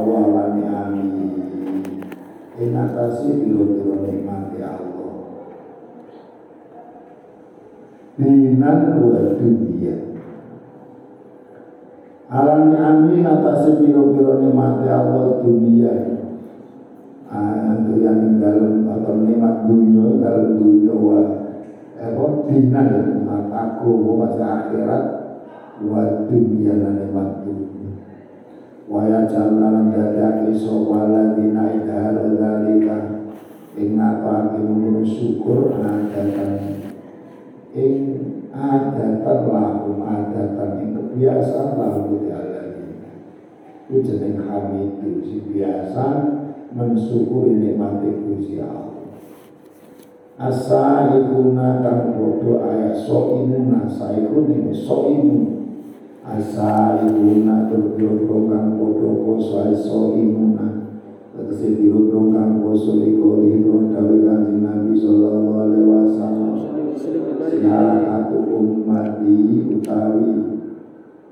Allah lan ni'ami ing atase pira-pira nikmat Allah. Dinan wa dunia Alam ni'ami atase pira-pira nikmat Allah dunia Itu yang dalam atau nikmat dunia dalam dunia wa apa dinan mataku masa akhirat wa dunia nikmat dunia Dadake sapa ladina idhar dalika ing ngapake mengkono syukur adatan ing adatan lahum adatan ing kebiasaan lahum di aladina itu jeneng hamidu si biasa mensyukuri nikmati Gusti Allah. Asa ikuna kang bodo ayat so imuna saiku ning so imun asa ibuna berbiro kang podo poso iso imuna. Tegese biro kang poso iko lihro dawe kanjeng Nabi sallallahu alaihi wasallam. Siapa ummati utawi.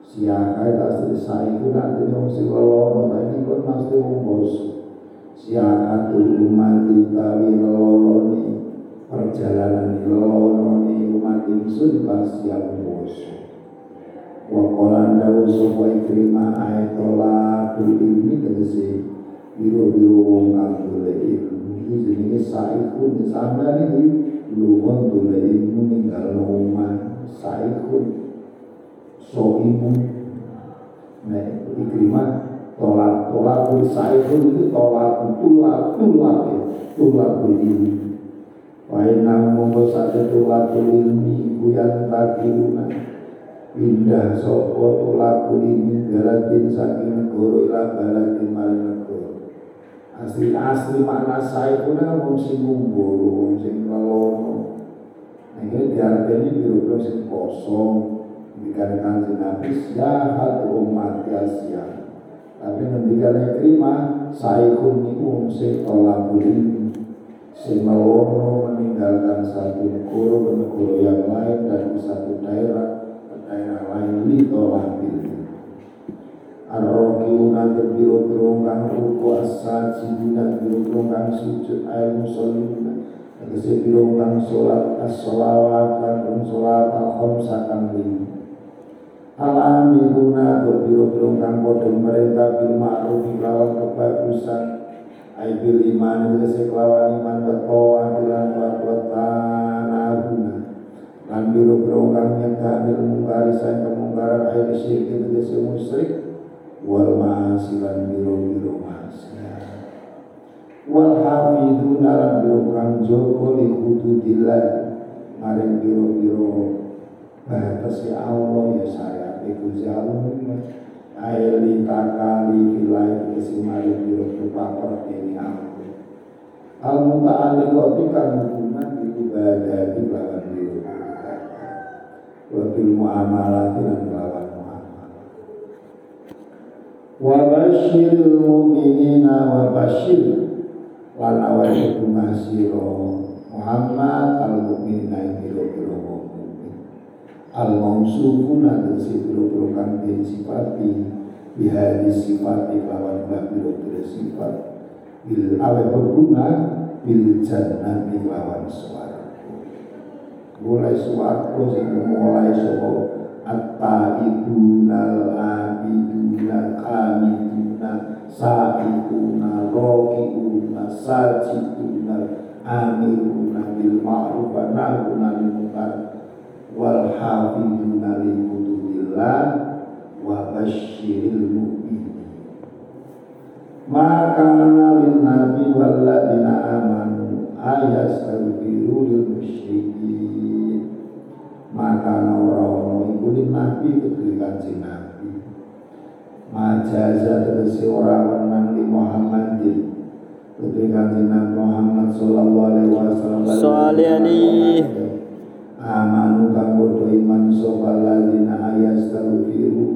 Siapa tak selesai itu nanti yang si lolo ini pun pasti umbos siapa ummati utawi lolo ni. Perjalanan lolo ni umat ingsun pasti Wakolan dawu sopo ikrima ayatola bil ilmi tegesi biro-biro wong kang dole ilmu. Jenenge saikun sampeyan iki luwon dole ilmu ninggal oman saikun so ilmu. Nek ikrima tolak tolak saikun itu tolak tulak tulak ya tulak ilmi Wa inna monggo sate tulak ilmi kuyan takiruna pindah sopo tulaku ini balatin saking negoro ila balatin maring negoro asli asli makna saya pun wong sing ngumbul wong sing lelono ini diartinya biro-biro sing kosong Dikatakan kanjeng Nabi siahat umat Asia tapi ngendikane terima saya pun niku sing tolak ini sing meninggalkan satu negoro ke negoro yang lain dan satu daerah daerah lain lito lampil Ar-Rokiuna terbiro-biro kang ruku asal sidina biro-biro kang sujud air musolina Tegesi biro kang sholat as-sholawat kang sholat al-khomsa kang lima. Al-amiluna berbiro-biro kang kode mereka bil ma'ruf lawan kebagusan. Ai bil iman tegesi kelawan iman wa bilan wa tanahuna lan biro-biro kang nyegah bil mungkari saing kemungkaran air syirik tegese musyrik. Wal ma'asi lan biro-biro maksiat wal hafiduna lan biro kang jogo li maring biro-biro batas ya Allah ya syariat Gusti Allah. Aili takali filai tegese maring biro-biro paperti Allah al muta'alliqati kang hubungan di ibadah di biro wabil muamalah dan lawan muamalah wa basyiril mu'minina wa basyir lan awake masiro Muhammad al mu'minina biro-biro mukmin. Al mausufuna tegese biro-biro kang den sifati bihadi sifati lawan biro-biro sifat. Bil awe berbunga bil jannati lawan suara mulai suwargo sing mulai saka at-taibuna al-abiduna kamiduna sa'iduna rokiuna sajiduna amiruna bil ma'ruf wa nahuna lil munkar wal hafiduna li hududillah wa basyiril mu'minin. Maka lin nabi wal ladina amanu ayastaghfiru lil musyrikin maka norono iku nabi kedue kanjeng nabi. Majaza tegese ora wenang di Muhammadin kedue kanjeng Nabi Muhammad sallallahu alaihi wasallam. Sholali amanu kang padha iman sapa ladina ayastaghfiru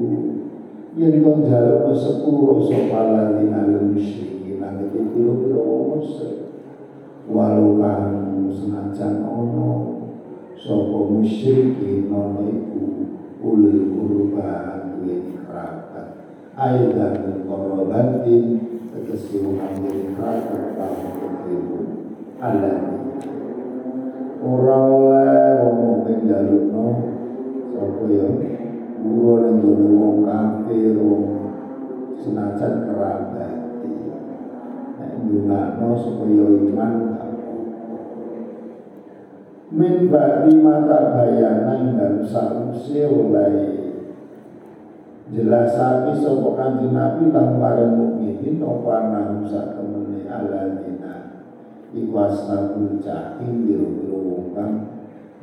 yen kang jaluk sepuro sapa ladina musyrikin. Lan piro-piro wong musyrik walau kang senajan ono sapa musyrikin ono iku ulul kurba duweni kerabat. Aidan korrobatin Tegesi mengambil neraka Tahun ibu. Alami Ora oleh wong mukmin jalukno sapa ya? Guru ning gone wong kafir wong senajan nek ndongakno supaya iman min ba'di mata bayanan dan sausi oleh jelasake sapa kanjeng Nabi lan para mukminin apa nang sak temene aladina iku asnabul jahim biro-biro wong kang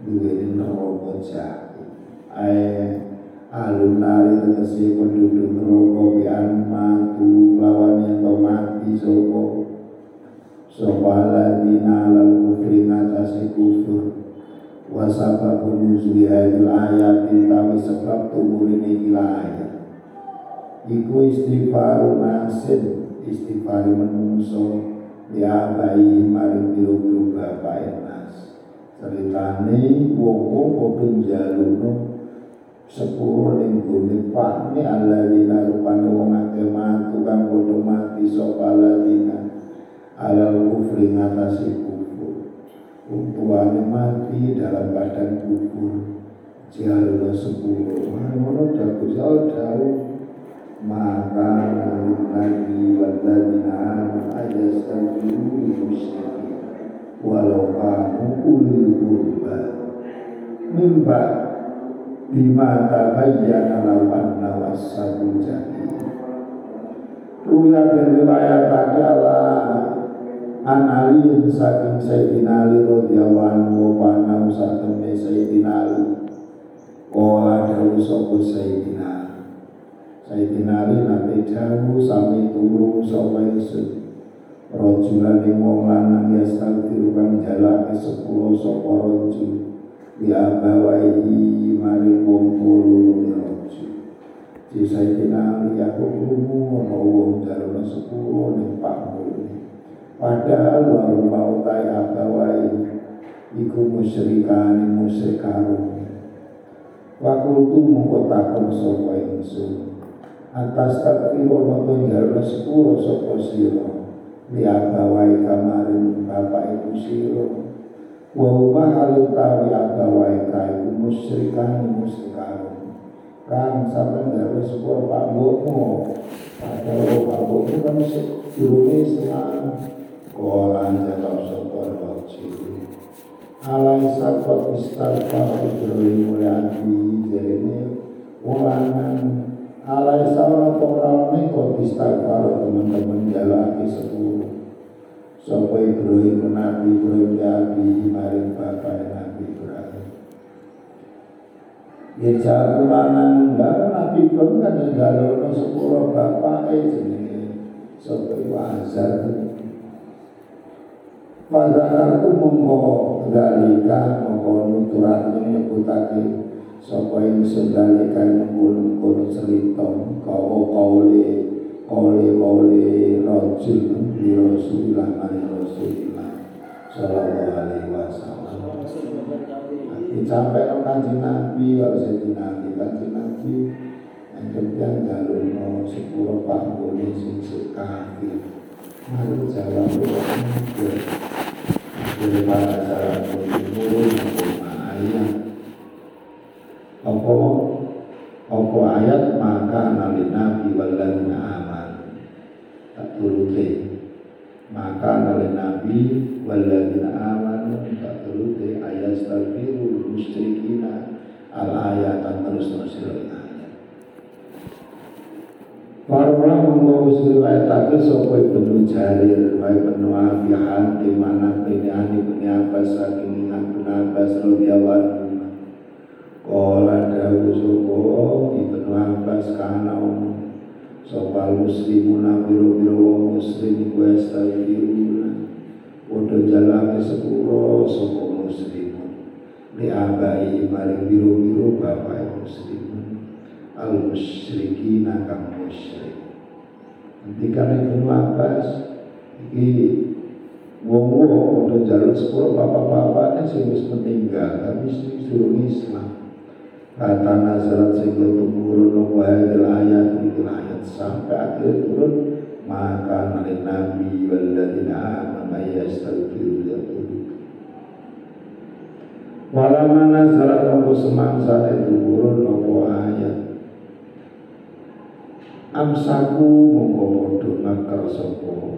duwe neraka jahim. Ae alunari tegese penduduk neraka bi matu lawan yen mati sapa sapa aladina lal kufri ngatasi kufur. Wa sababun nuzuli ayat ayat tawi sebab tumurine ila ayat iku istighfaru nasin istighfari menungso bayi maring biru-biru bapak nas. Ceritane wong-wong padha jaluno sepuluh ning bumi pakne alladzina rupane wong akeh kang padha mati sapa alal kufri ngatasi kufur. Untuane mati dalam badan kufur. Jalur sepuluh. Mana daku jauh maka nabi walladzina amanu ayastaghfiru lil musyrikin walau kanu ulil qurba mimba bima tabayyana law anna wasabul jahil. Ruya dari riwayat adalah An Ali saking Sayyidina Ali radhiyallahu anhu wa ana satemene Sayyidina Ali. Kala dawuh sapa Sayyidina Sayyidina Ali nanti jauh sami turu sapa ingsun Rajulan ing wong lanang ya staghfiru kang jalake sepuluh sapa rajul. Ya bawaihi mari lulune rajul. Di Sayyidina Ali aku krungu ana wong jalane sepuluh ning pakmune Padahal waru mau tai abawai iku musyrikani musyrik karo. Wakultu mongko takon sapa ingsun. Atas takfiro noto jalur sepuro sopo siro liabawai kamarin bapak ibu siro wa huma halu tawi abawai kai musyrikan musyrikanu kang sampai jalur sepuro pak mbokmu. Padahal pak mbokmu kan durunge Islam kolan jawab sopo roji alai sakot istighfar Ibrahim mulai jadi ulangan alai sawana pengrame kok istighfar teman-teman jalaki sepuluh. Sopo Ibrahim Nabi Ibrahim Nabi maring bapak Nabi Ibrahim Ya jalan lanang enggak Nabi Ibrahim kan njalukno sepuluh bapak eh jenenge Sopo iku Azar Pada kartu mongko dalika mongko nuturane nyebutake sapa ing sedale kae mungkul cerita kau kaule kaule kaule rajul di Rasulullah mari Rasulullah sallallahu alaihi wasallam. Sampai nang kanjeng Nabi kalau saya Nabi kanjeng Nabi kemudian jalurno sepuluh panggone sing kafir mari jalan daripada jalan timur ayat apa apa ayat maka nabi nabi waladina aman tak turute maka nabi nabi waladina aman tak turute ayat stabiru musyrikina al ayat terus terus ayat Para ulama mengurus riwayat tapi sopai penuh jarir, wae penuh afihan, di mana ini ani punya apa saking Ibnu Abbas radhiyallahu Kala dawu sopo Ibnu Abbas kana Sopal muslimuna biru-biru wong muslim iku astagfiruna Podo jalane sepuro sopo muslimun Li abai maring biru-biru bapak muslimun Al musyrikina kang musyrik Karena Ibnu Abbas Iki Wong-wong udah jalur sepuluh bapak-bapaknya sih meninggal Tapi suruh Islam. Kata nazarat sehingga tumurun wahai ayat itu ayat. Sampai akhir turun maka nabi nabi waladina amanu yastaghfiru Walamana nazarat aku semangsa itu turun nopo ayat Amsaku mongko padha makar sapa?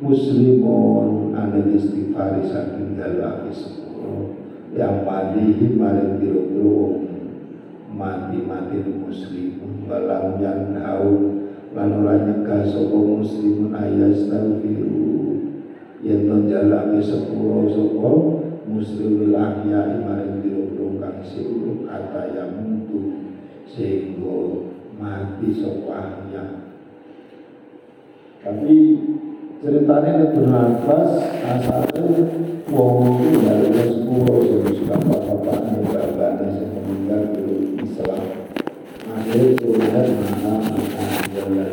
Muslimun anil istighfar saking dalake sepuro yang madihi maring biro-biro mati-mati muslimun. Walam yang tahu lan ora nyegah sapa muslimun ayastaghfiru. Yen to jalake sepuro sapa muslimul ahya maring biro-biro kang sing kata yang mutu sehingga mati sopahnya tapi ceritanya Ibnu Abbas asalnya wong itu dari sepuluh jadi sudah bapak-bapaknya bapaknya yang meninggal di Islam. Ada surat mana maka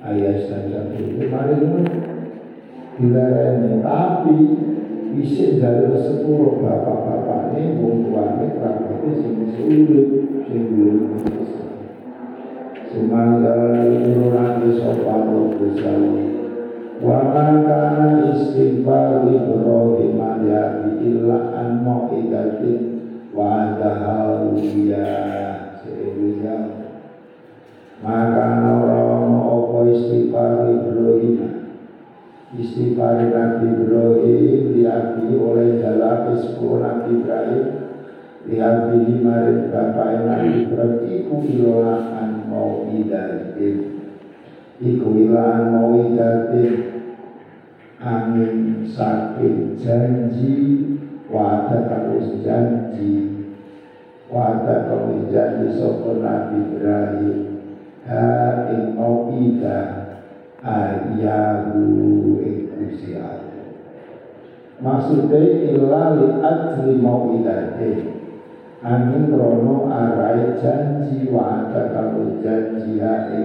ayat saja. Itu mari dilarang tapi bisa dari sepuluh bapak-bapaknya wong tuanya kerabatnya sing sulit sing Sumanggal nurani sopano kusau Wa kana istighfar Ibrahim alihi illa an mu'idatin wa dahawiya Sebuya Maka orang apa istighfar Ibrahim Istighfar Nabi Ibrahim diapi oleh sepuluh Nabi Ibrahim Lihat bihi marit bapak Nabi Ibrahim Iku ilaan mau idatin. Iku ilan mau idatin. Angin sakit janji wada kamus janji. Wada kamus janji sopo Nabi Ibrahim? Ha ing mau ida ayahu ikusi maksudnya ilali ajli mau idatin angin rono arai janji wa ada kalau janji hae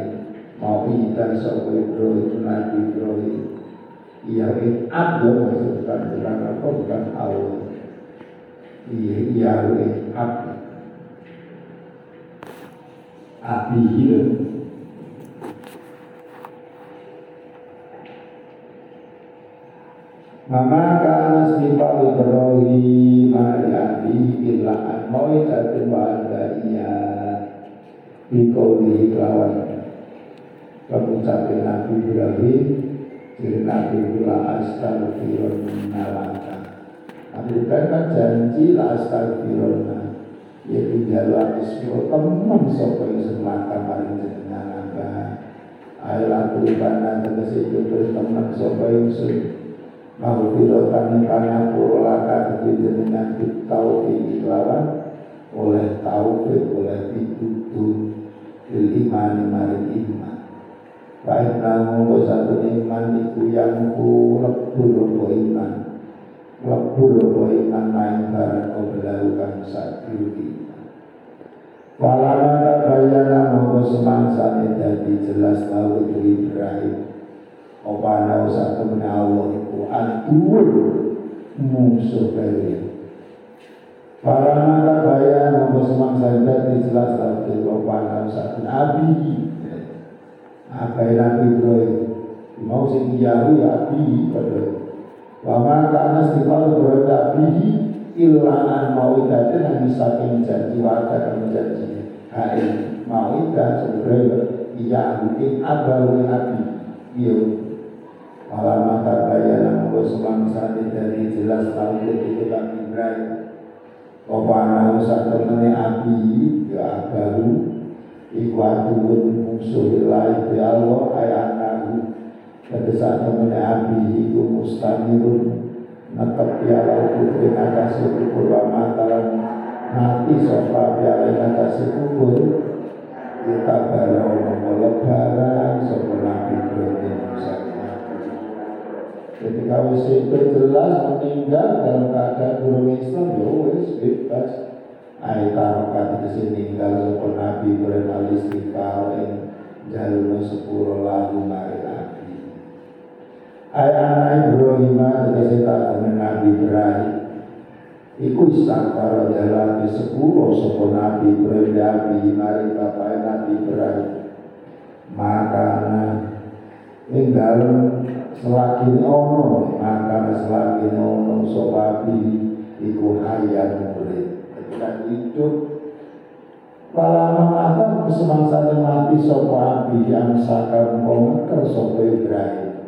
mau ikan sopo Ibrahim nabi Ibrahim iya in abdo maksudkan bukan apa bukan Allah iya iya in abdo api Mama kana sifat Ibrahim abi illa an mau'idatin wa iya Bikoli kelawan Pengucapin Nabi Ibrahim Jadi Nabi Ibrahim astagfirun nalaka. Nabi Ibrahim kan janji lah astagfirun Ya tinggal ismiro Sopo yang semata maring jenengan Ayo laku ibana tegesi itu berteman yang Maghfiratan kana purlaka Kedui jenengan bitaufi lawan Oleh taufik, oleh pitutur Bil iman maring iman. Baik namu satu iman Iku yang ku lebur iman. Lebur iman Main barang kau berlakukan Satu iman. Walama bayana Mongko semangsa Jadi jelas tahu itu Ibrahim Apa ana satu Allah aduh musuh kalian. Para mata bayan nomor semang saja jelas dari lopanan saat Nabi apa yang Nabi mau sing Yahu ya Abi pada Wama karena sifat berada Abi. Ilaan mau idatin yang bisa janji warga dan janji. Hai mau idat sebenarnya iya mungkin abawi Abi. Iya Malam mata bayan Aku semangsa dari jelas tahu itu Nabi Ibrahim Kopana usah temene api Ya baru Iku aduun musuh ilahi Bi Allah ayanahu Kedesak temene api Iku mustamirun Netep piala putri nakasi kubur Wa mataran Mati sofa piala nakasi kubur Kita baru Lebaran Sofa Nabi Ibrahim Musa Ketika wis itu jelas meninggal dalam keadaan burung Islam ya wis bebas. Ayo tarokat sini meninggal sopo Nabi Ibrahim istighfar yang jalur sepuluh lagu mari Nabi. Ayo anak Ibrahim tegese tak Nabi Ibrahim. Iku jalan di sepuluh sopo nabi berjabi mari bapak nabi berai maka ing dalem selagi ono maka selagi ono sopapi iku hayat murid. Ketika hidup Para mengatakan semangsa mati sopo api yang sakar mengkomeker sopo Ibrahim.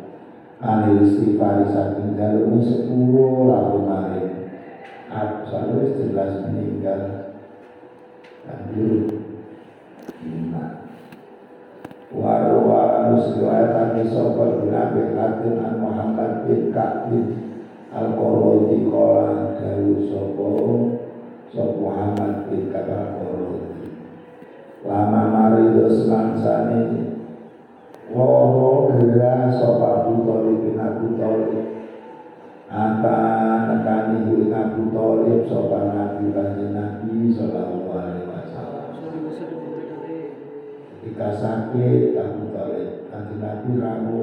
Anil istighfar saking jalur sepuluh lalu mari. Absalus jelas meninggal. Lanjut. Lima. Warwa harus riwayatkan sopa bin Abi Hatim an Muhammad bin Ka'bin Al-Qurudi Kola Dawu Sopo Sop Muhammad bin Ka'bin Al-Qurudi Lama mari dosmansani Wawo gerah sopa Abu Talib bin Abu Talib Ata nekani ing Abu Thalib sapa Nabi Nabi sallallahu alaihi. Ketika sakit Abu Thalib Kanjeng Nabi ramu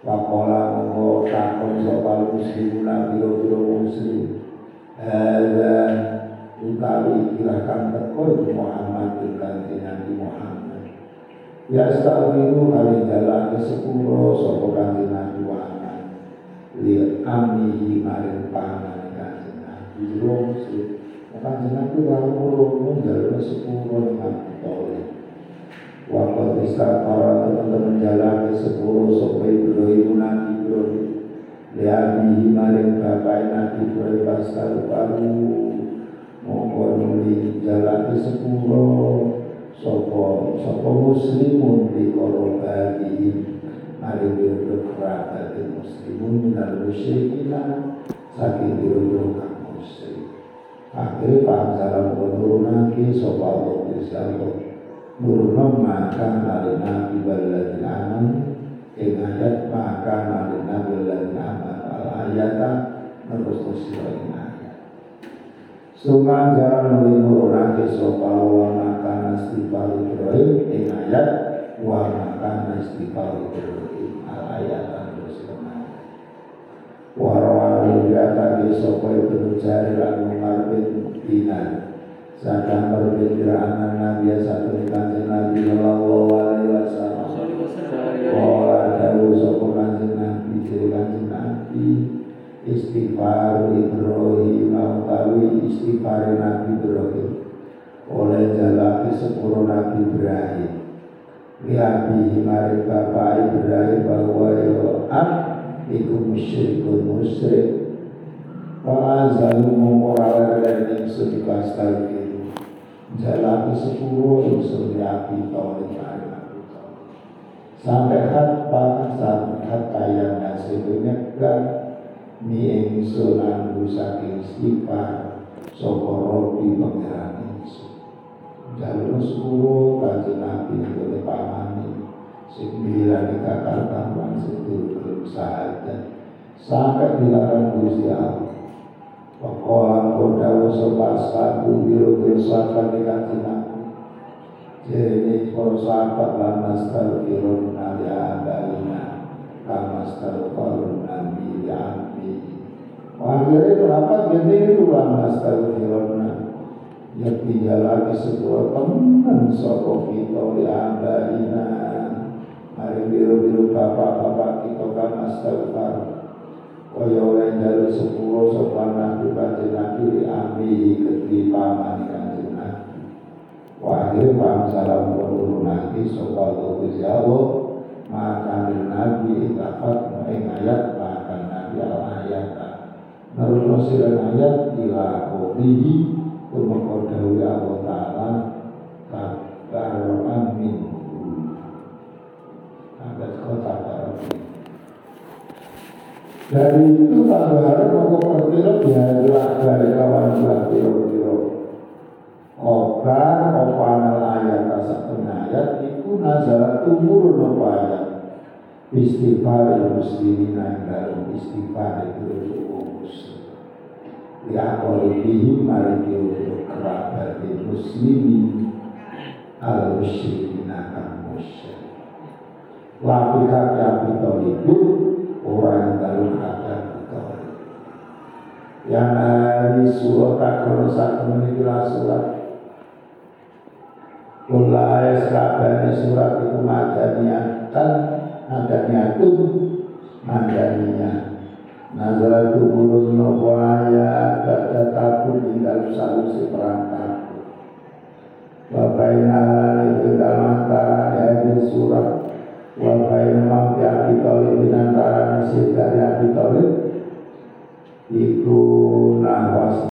Wakola monggo takon sapa muslim Nabi biro muslim. Ada utawi kirakan teko Muhammad bin Kanjeng Nabi Muhammad. Ya stawiru kali jalan sepuluh sapa Kanjeng Nabi Muhammad. Li amihi maring pangan kanjeng Nabi. Rosi kanjeng Nabi lalu jalur dengan toleh Waktu para teman-teman jalan ke sepuluh sampai Ibrahim Nabi Ibrahim Lihabihi maring bapak Nabi Ibrahim Pasal baru. Mongko nuli jalan ke sepuluh. Sopo Sopo muslimun di korobati. Mari biro kerabat muslimun dan musyrikina saking biro kang musyrik. Akhirnya paham salam menurunake sopa Allah Gusti Nurunam maka nari nabi baladil aman. Ing ayat maka nari nabi baladil aman. Al ayata terus ing ayat. Sungan jalan menurunake sopa Allah maka nastifal Ibrahim. Ing ayat wa maka nastifal Ibrahim. Ayatan bersenang Warawan tadi sopo itu jari lan Umar bin Dinar Sadang berbeda Nabi satu kanjeng Nabi Sallallahu alaihi wasallam. Wala dawu sopo kanjeng Nabi Jadi kanjeng Nabi. Istighfar Ibrahim Mautawi istighfar Nabi Ibrahim. Oleh jalaki sepuluh Nabi Ibrahim. Lihabi mari bapak Ibrahim bahwa yo ab iku musyrikun musyrik. Fa'azalu mengkoral dan ingsun ikastalfiru Jalaki sepuluh ingsun yapi taulik Sampai hatta sampai hatta yang nasib nyegah Ni ingsun andu saking istighfar Sopo robi pengiran jalur sepuluh kaji nabi oleh pamani sembilan dikatakan wan situ belum sahaja sampai dilarang Gusti Satu biru bersahabat di kaji nabi jadi para sahabat lan nastaghfirun nabi abalina kama astaghfirun nabi ya ambi Akhirnya kenapa gini itu lan nastaghfirun yang tinggal lagi sebuah teman soko kita di abalina hari biru-biru bapak-bapak kita kan astagfar kaya oleh jalur sepuluh sopan nabi kanjeng nabi diambil keti paman kanjeng nabi. Wahir paham salam kululu nabi sopan tulis Allah maka nabi itafat ing ayat maka nabi al ayat. Menurut ayat ila Tumako dawi Allah Ta'ala Tabarokan minhu Atas kota barokin Dari itu tabaran Maka pertiro Biarlah dari kawan Biarlah Obar Opanal ayat Satu ayat Itu nazarat tumur Nopo ayat Istighfar muslimin Dalam istighfar itu Ya qalibihim mariki untuk kerabat muslimin. Al musyrikin akan musyrik Lafihat ya bitolibin orang dalam kata bitolib yang hari surat krono satu menikilah surat. Kula ayat kabani surat itu madaniyah madaniyah tuh madaniyah Nazarat turun nopo ayat Bada takut tinggal salusi perang takut Wabaina itu dalam antara ayat surat Wabaina mati Abi Talib antara nasib dari Abi Talib Iku nahwas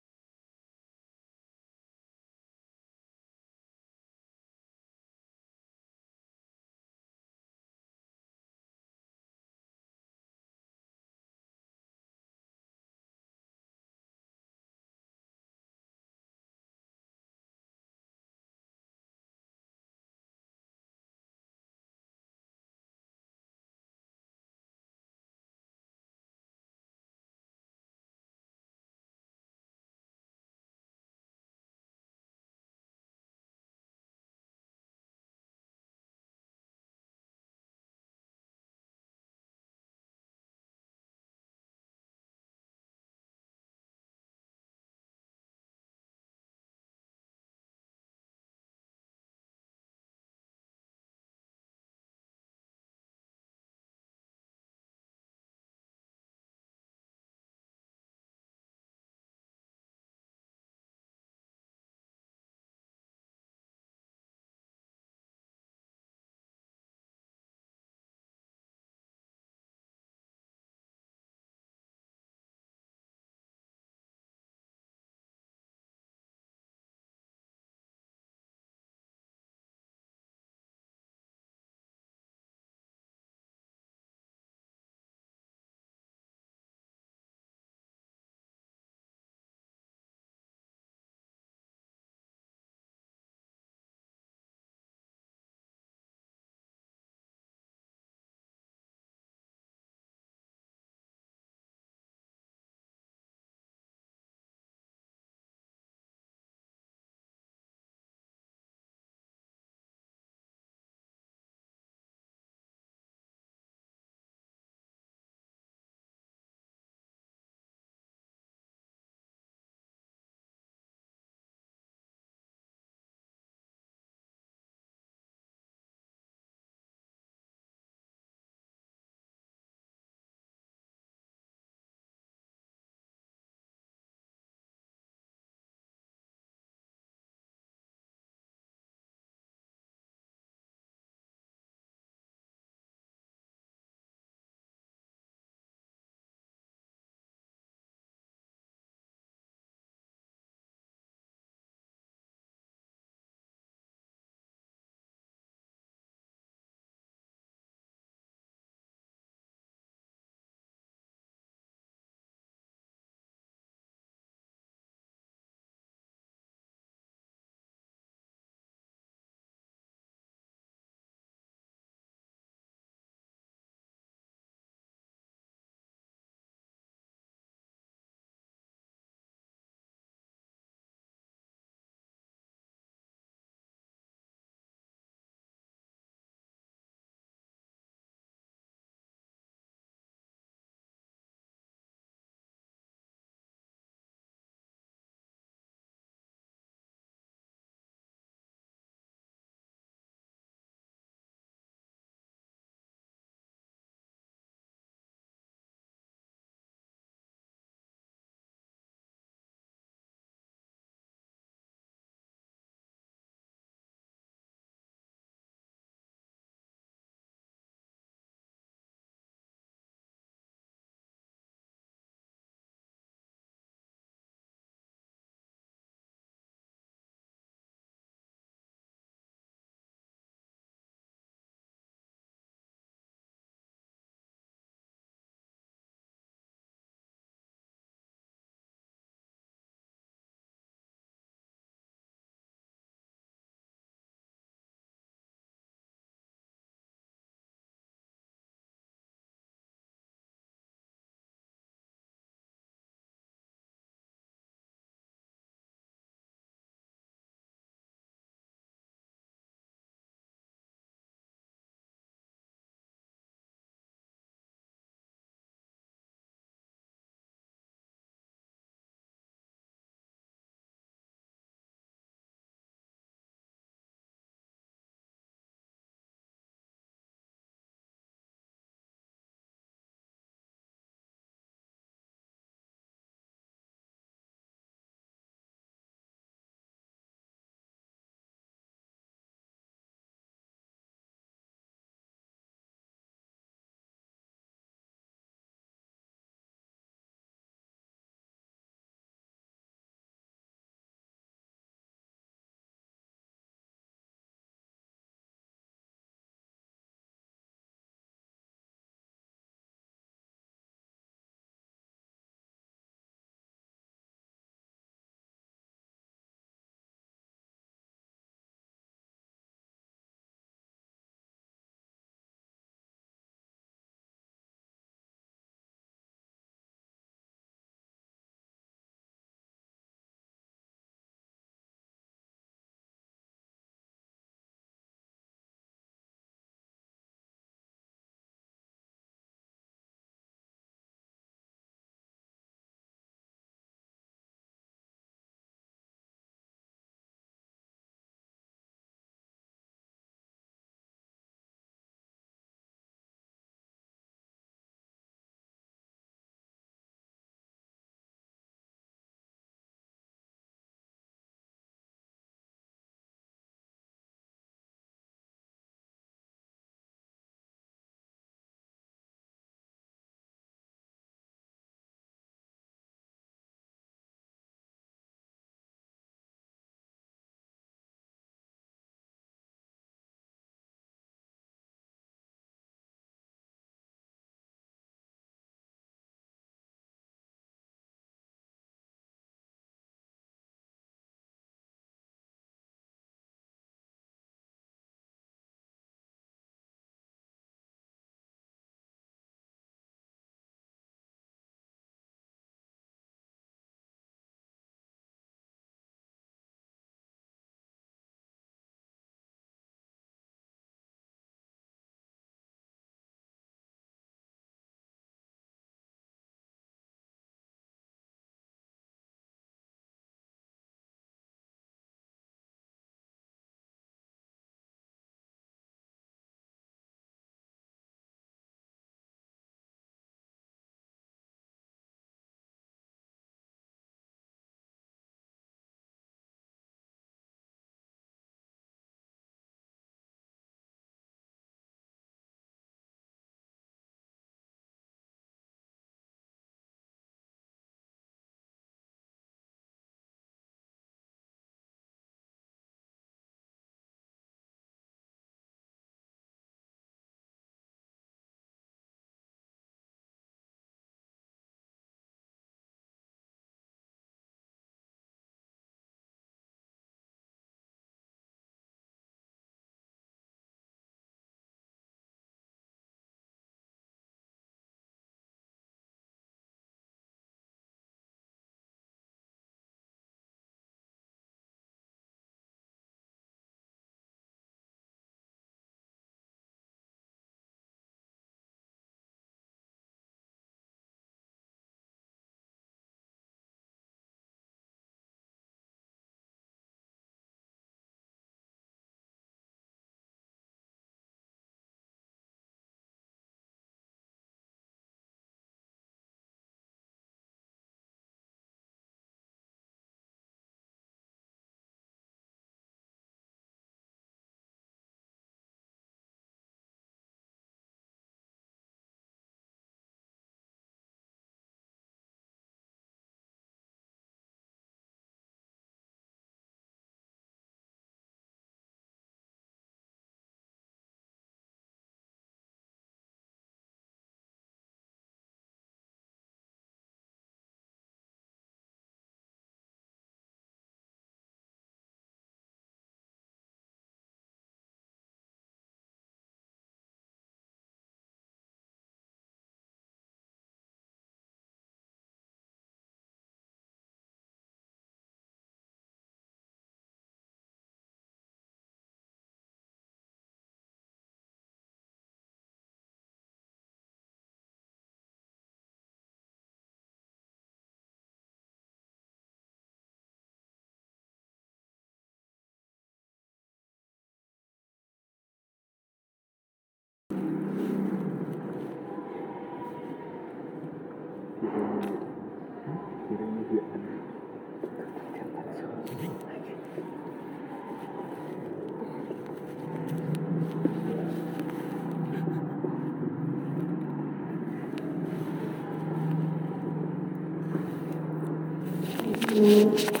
Mm-hmm.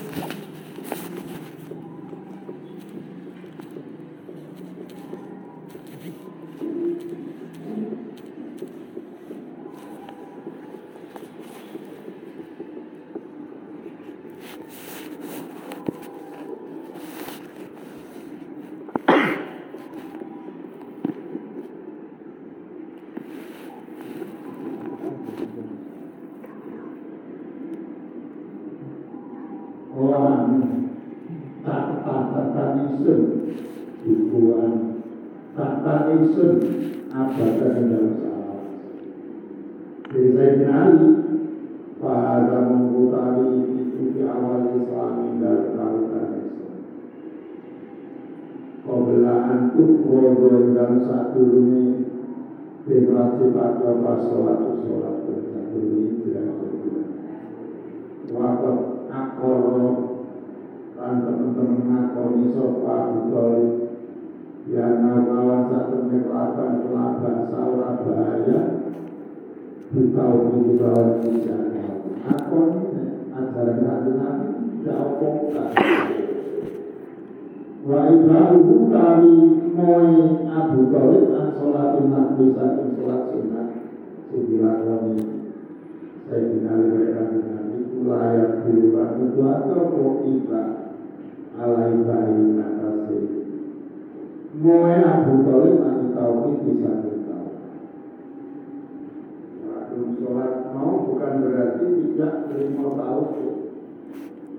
wa ibrahu kami moe Abu Talib an sholatin bisa saking sholat sunat sing dilakoni saya dinali mereka dinali layak itu atau kok iba alai bayi moe Abu Talib an tauhid bisa kita sholat mau bukan berarti tidak terima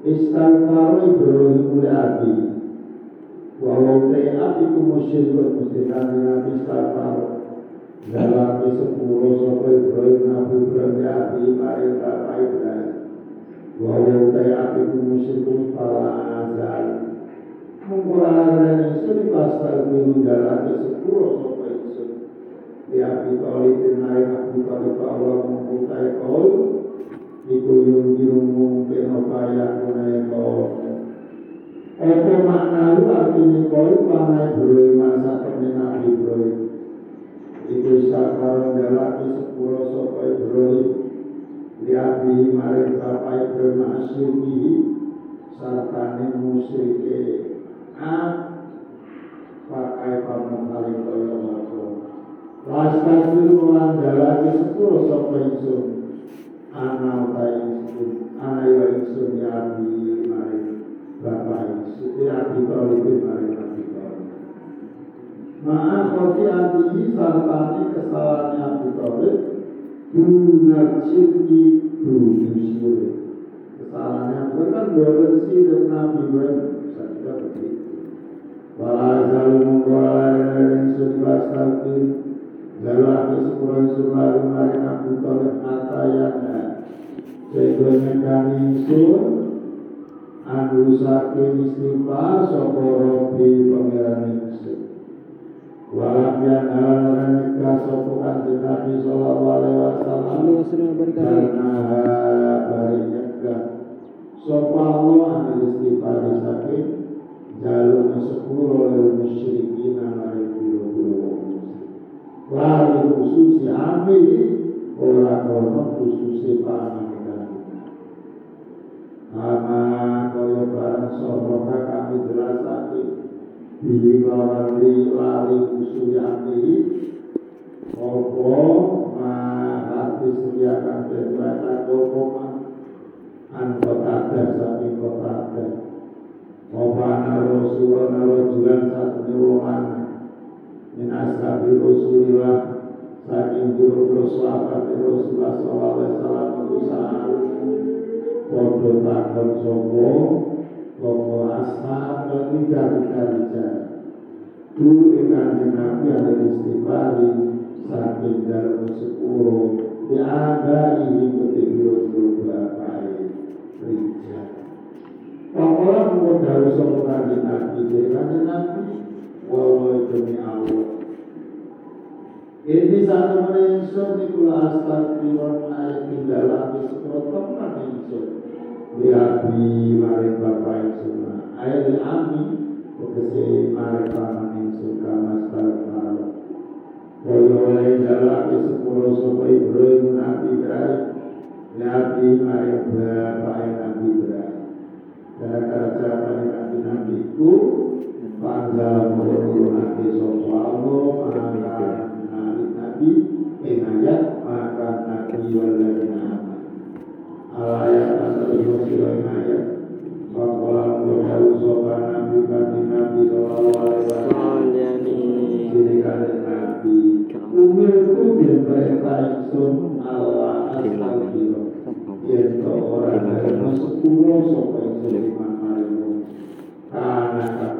Istighfaru Ibrahim mulai api Walau te'at iku musyid Buat mustikahan Nabi Istighfaru Dalam sepuluh sopai Ibrahim Nabi Ibrahim mulai hati Mari Bapak Ibrahim. Walau api iku musyid Kepala azal Mengkurangan Yesus Pasal biru dalam sepuluh Sopo Yesus Ya Abi Talib Naik Allah Mempunyai kau ikuyung kirungu pinopaya kunai kau Apa makna lu artinya kau panai broi masa kene nabi broi Iku sakar jalaki sepuluh sopai broi Liabi maring bapai broi masyuki Sartani musike Ab Pakai paman paling kaya mako Lastas lu lan sepuluh sopai insur Anak Yusuf, anak Yusuf ya Abi Mari Bapak Yusuf ya Abi Talib Mari Abi Talib. Maaf bagi Abi tadi kesalahannya Abi Talib, dunajib itu Yusuf. Kesalahannya bukan buatan si dan Nabi Ibrahim, saja begitu. Walau saling mengkolar dan sumber Lelaki ada sepuluh sulalu maring toleh Talib atayana Sebenarnya kami sur Anu saking istighfar Sopo Robi pengeran Yusuf. Walam yang alam orang nikah Sopo kanjeng Nabi Sallallahu alaihi wasallam. Karena bari nyegah. Sopo Allah istighfar Saking Jalur sepuluh oleh musyrikin alaihi wasallam la di khususi amili ora kono si panjenengan ama kaya barang sapa kami dirasake bihi lawan li lali khususi amili apa? Mahati surya kang dewa koma anto kada saking kota ada apa ana rasulana rajulan satune wong min ashabi rasulillah saking guru-guru sahabat Rasulullah sallallahu alaihi wasallam usaha padha takon sapa? Apa ashab lan wijak-wijak dulu ing kanjeng Nabi ada istighfari saking dalem sepuro ya ada ini ketika guru-guru bapak rijal. Pakola kemudian harus sopan di Nabi? Jadi Nabi Walau demi Allah ini satu menenso di kula astagfirullah ayat tinggal lagi sepuluh teman menenso Lihabi mari bapak insuna ayat di ami Kekesi mari paman insun kama astagfirullah Koyo oleh jalaki sepuluh sopa Ibrahim Nabi Ibrahim Lihabi mari bapak Nabi Ibrahim Gara-gara jawaban Nabi Nabi itu Panjang menurut Nabi Sopo Allah Nabi inayat maka Nabi waladina alayat atau yusiro inayat Fakola mudhawu sopa Nabi Kati Nabi Sallallahu Alaihi Wasallam. Jadi kata Nabi. Umirku bin perintah Insun Allah Astagfirullah Yang orang dari sepuluh sopa Insun Iman Marimu Karena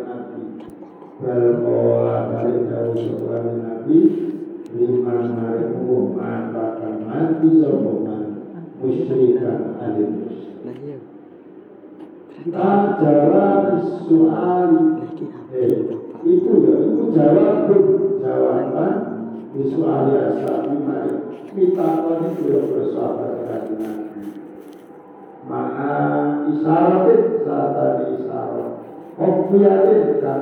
bal kola balik dawu setelah nabi lima marimu matakan mati sombongan musyrikan alim Tak jawab soal eh, itu ya itu jawab jawaban di soal asal mari kita itu ya bersahabat dengan nabi. Mana isyarat saat isyarat. Kopiatin dan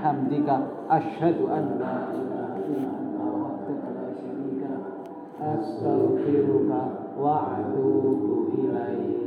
وبحمدك أشهد أن لا إله إلا أنت وحدك لا شريك لك أستغفرك وأتوب إليك.